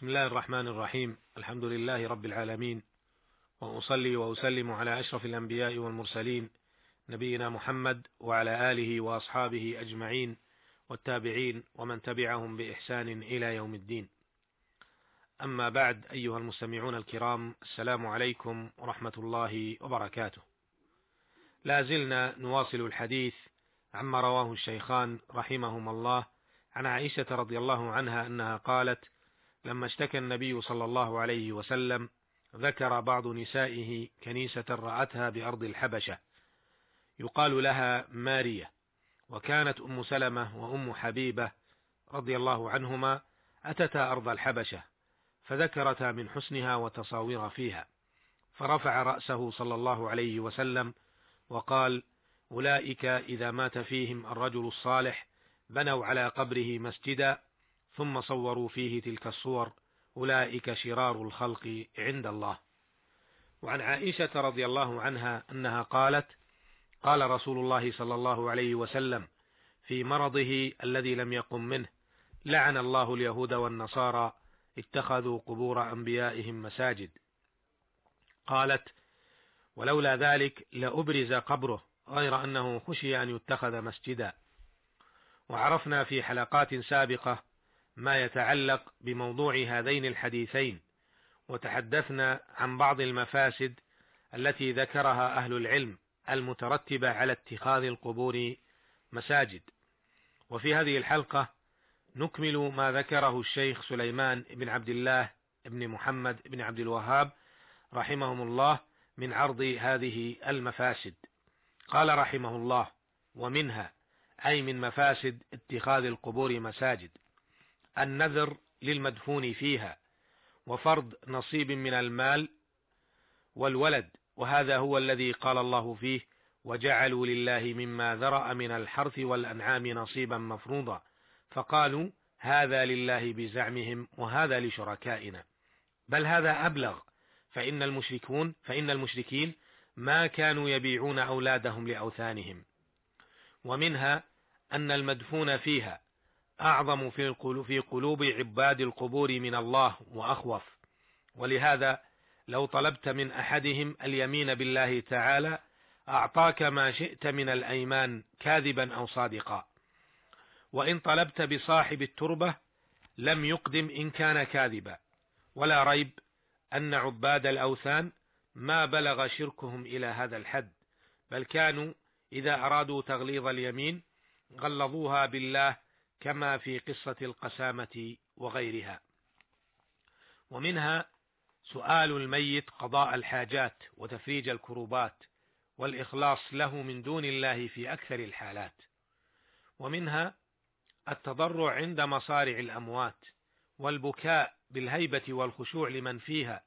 بسم الله الرحمن الرحيم. الحمد لله رب العالمين. وأصلي وأسلم على أشرف الأنبياء والمرسلين نبينا محمد وعلى آله وأصحابه أجمعين والتابعين ومن تبعهم بإحسان إلى يوم الدين. أما بعد أيها المستمعون الكرام السلام عليكم ورحمة الله وبركاته. لا زلنا نواصل الحديث عما رواه الشيخان رحمهما الله عن عائشة رضي الله عنها أنها قالت لما اشتكى النبي صلى الله عليه وسلم ذكر بعض نسائه كنيسة رأتها بأرض الحبشة. يقال لها مارية وكانت أم سلمة وأم حبيبة رضي الله عنهما أتتا أرض الحبشة فذكرتا من حسنها وتصاوير فيها. فرفع رأسه صلى الله عليه وسلم وقال أولئك إذا مات فيهم الرجل الصالح بنوا على قبره مسجدا ثم صوروا فيه تلك الصور أولئك شرار الخلق عند الله. وعن عائشة رضي الله عنها أنها قالت قال رسول الله صلى الله عليه وسلم في مرضه الذي لم يقم منه لعن الله اليهود والنصارى اتخذوا قبور أنبيائهم مساجد. قالت ولولا ذلك لأبرز قبره غير أنه خشي أن يتخذ مسجدا. وعرفنا في حلقات سابقة ما يتعلق بموضوع هذين الحديثين وتحدثنا عن بعض المفاسد التي ذكرها أهل العلم المترتبة على اتخاذ القبور مساجد. وفي هذه الحلقة نكمل ما ذكره الشيخ سليمان بن عبد الله بن محمد بن عبد الوهاب رحمهم الله من عرض هذه المفاسد. قال رحمه الله ومنها أي من مفاسد اتخاذ القبور مساجد. النذر للمدفون فيها وفرض نصيب من المال والولد وهذا هو الذي قال الله فيه وجعلوا لله مما ذرأ من الحرث والأنعام نصيبا مفروضا. فقالوا هذا لله بزعمهم وهذا لشركائنا. بل هذا أبلغ. فإن المشركون فإن المشركين ما كانوا يبيعون أولادهم لأوثانهم. ومنها أن المدفون فيها أعظم في قلوب عباد القبور من الله وأخوف. ولهذا لو طلبت من أحدهم اليمين بالله تعالى أعطاك ما شئت من الأيمان كاذبا أو صادقا. وإن طلبت بصاحب التربة لم يقدم إن كان كاذبا. ولا ريب أن عباد الأوثان ما بلغ شركهم إلى هذا الحد بل كانوا إذا أرادوا تغليظ اليمين غلظوها بالله كما في قصة القسامة وغيرها. ومنها سؤال الميت قضاء الحاجات وتفريج الكروبات والإخلاص له من دون الله في أكثر الحالات. ومنها التضرع عند مصارع الأموات والبكاء بالهيبة والخشوع لمن فيها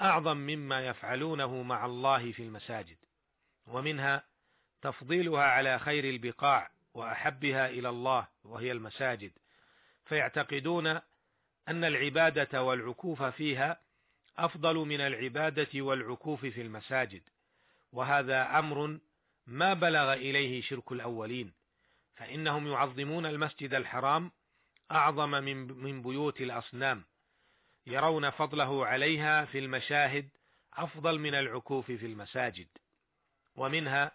أعظم مما يفعلونه مع الله في المساجد. ومنها تفضيلها على خير البقاع وأحبها إلى الله وهي المساجد. فيعتقدون أن العبادة والعكوف فيها أفضل من العبادة والعكوف في المساجد. وهذا أمر ما بلغ إليه شرك الأولين. فإنهم يعظمون المسجد الحرام أعظم من من بيوت الأصنام. يرون فضله عليها في المشاهد أفضل من العكوف في المساجد. ومنها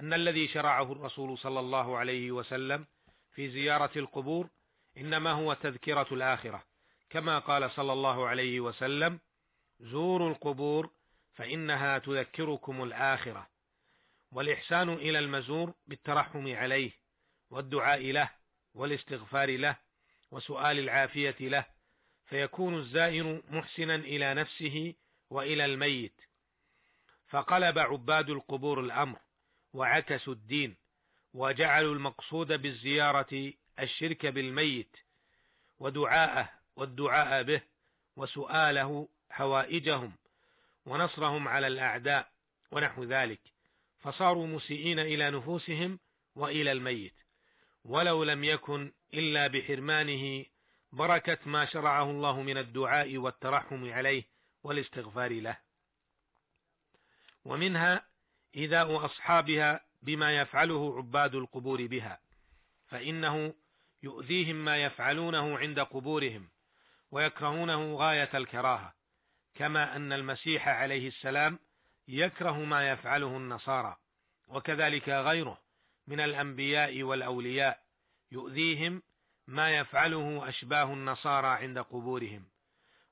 أن الذي شرعه الرسول صلى الله عليه وسلم في زيارة القبور إنما هو تذكرة الآخرة. كما قال صلى الله عليه وسلم زوروا القبور فإنها تذكركم الآخرة. والإحسان إلى المزور بالترحم عليه والدعاء له والاستغفار له وسؤال العافية له فيكون الزائر محسنا إلى نفسه وإلى الميت. فقلب عباد القبور الأمر وعكسوا الدين وجعلوا المقصود بالزيارة الشرك بالميت ودعاءه والدعاء به وسؤاله حوائجهم ونصرهم على الأعداء ونحو ذلك. فصاروا مسيئين إلى نفوسهم وإلى الميت. ولو لم يكن إلا بحرمانه بركة ما شرعه الله من الدعاء والترحم عليه والاستغفار له. ومنها إيذاء أصحابها بما يفعله عباد القبور بها فإنه يؤذيهم ما يفعلونه عند قبورهم ويكرهونه غاية الكراهة كما أن المسيح عليه السلام يكره ما يفعله النصارى وكذلك غيره من الأنبياء والأولياء يؤذيهم ما يفعله أشباه النصارى عند قبورهم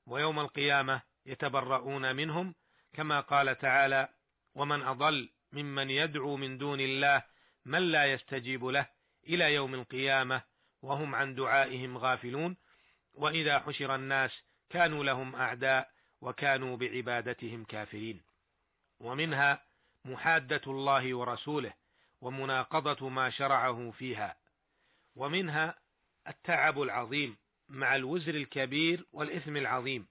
ويوم القيامة يتبرؤون منهم كما قال تعالى ومن أضل ممن يدعو من دون الله من لا يستجيب له إلى يوم القيامة وهم عن دعائهم غافلون وإذا حشر الناس كانوا لهم أعداء وكانوا بعبادتهم كافرين. ومنها محادة الله ورسوله ومناقضة ما شرعه فيها. ومنها التعب العظيم مع الوزر الكبير والإثم العظيم.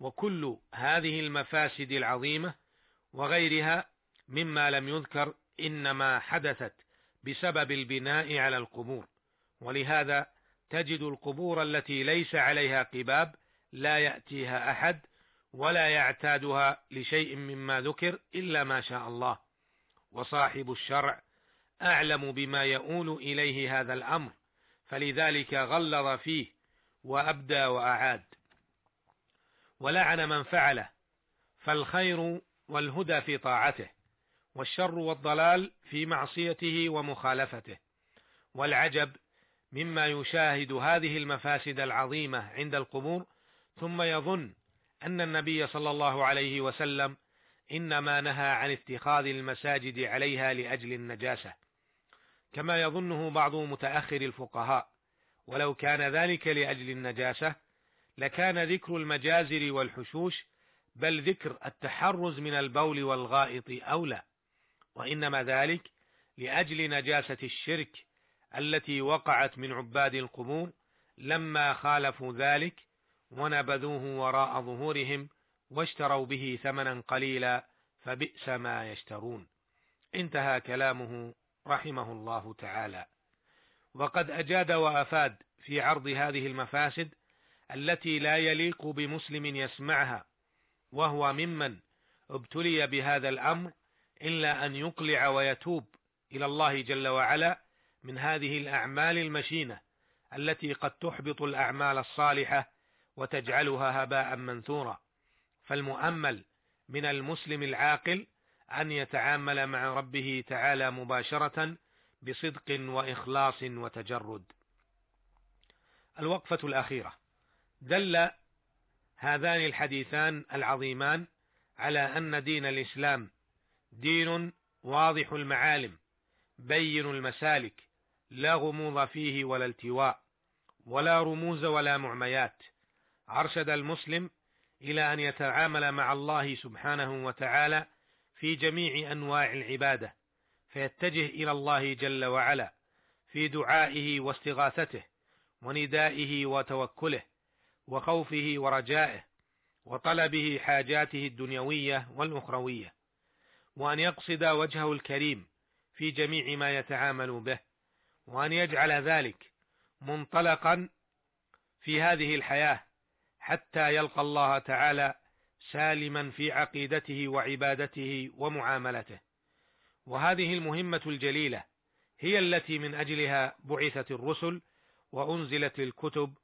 وكل هذه المفاسد العظيمة وغيرها مما لم يذكر إنما حدثت بسبب البناء على القبور. ولهذا تجد القبور التي ليس عليها قباب لا يأتيها أحد ولا يعتادها لشيء مما ذكر إلا ما شاء الله. وصاحب الشرع أعلم بما يؤول إليه هذا الأمر فلذلك غلظ فيه وأبدى وأعاد. ولعن من فعله فالخير والهدى في طاعته والشر والضلال في معصيته ومخالفته والعجب مما يشاهد هذه المفاسد العظيمة عند القبور ثم يظن أن النبي صلى الله عليه وسلم إنما نهى عن اتخاذ المساجد عليها لأجل النجاسة. كما يظنه بعض متأخر الفقهاء ولو كان ذلك لأجل النجاسة لكان ذكر المجازر والحشوش بل ذكر التحرز من البول والغائط أولى وإنما ذلك لأجل نجاسة الشرك التي وقعت من عباد القبور لما خالفوا ذلك ونبذوه وراء ظهورهم واشتروا به ثمنا قليلا فبئس ما يشترون. انتهى كلامه رحمه الله تعالى. وقد أجاد وأفاد في عرض هذه المفاسد التي لا يليق بمسلم يسمعها وهو ممن ابتلي بهذا الأمر إلا أن يقلع ويتوب إلى الله جل وعلا من هذه الأعمال المشينة التي قد تحبط الأعمال الصالحة وتجعلها هباء منثورا فالمؤمل من المسلم العاقل أن يتعامل مع ربه تعالى مباشرة بصدق وإخلاص وتجرد. الوقفة الأخيرة دل هذان الحديثان العظيمان على أن دين الإسلام دين واضح المعالم بين المسالك لا غموض فيه ولا التواء ولا رموز ولا معميات. أرشد المسلم إلى أن يتعامل مع الله سبحانه وتعالى في جميع أنواع العبادة فيتجه إلى الله جل وعلا في دعائه واستغاثته وندائه وتوكله وخوفه ورجائه وطلبه حاجاته الدنيوية والأخروية وأن يقصد وجهه الكريم في جميع ما يتعامل به وأن يجعل ذلك منطلقا في هذه الحياة حتى يلقى الله تعالى سالما في عقيدته وعبادته ومعاملته. وهذه المهمة الجليلة هي التي من أجلها بعثت الرسل وأنزلت الكتب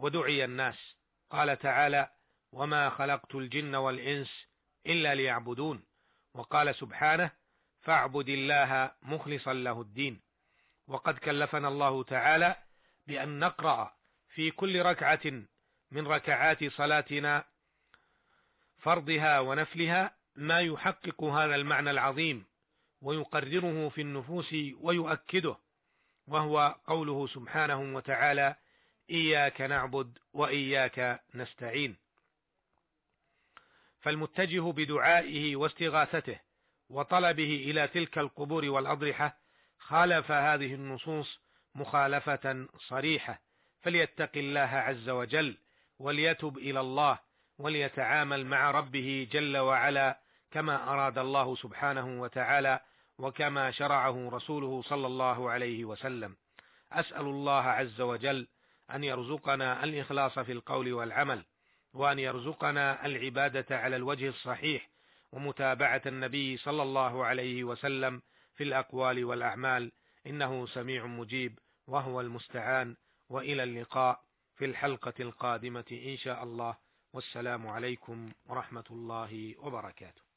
ودعي الناس. قال تعالى وما خلقت الجن والإنس إلا ليعبدون وقال سبحانه فاعبد الله مخلصا له الدين وقد كلفنا الله تعالى بأن نقرأ في كل ركعة من ركعات صلاتنا فرضها ونفلها ما يحقق هذا المعنى العظيم ويقرره في النفوس ويؤكده وهو قوله سبحانه وتعالى إياك نعبد وإياك نستعين. فالمتجه بدعائه واستغاثته وطلبه إلى تلك القبور والأضرحة خالف هذه النصوص مخالفة صريحة. فليتق الله عز وجل وليتب إلى الله وليتعامل مع ربه جل وعلا كما أراد الله سبحانه وتعالى وكما شرعه رسوله صلى الله عليه وسلم. أسأل الله عز وجل أن يرزقنا الإخلاص في القول والعمل وأن يرزقنا العبادة على الوجه الصحيح ومتابعة النبي صلى الله عليه وسلم في الأقوال والأعمال. إنه سميع مجيب وهو المستعان. وإلى اللقاء في الحلقة القادمة إن شاء الله. والسلام عليكم ورحمة الله وبركاته.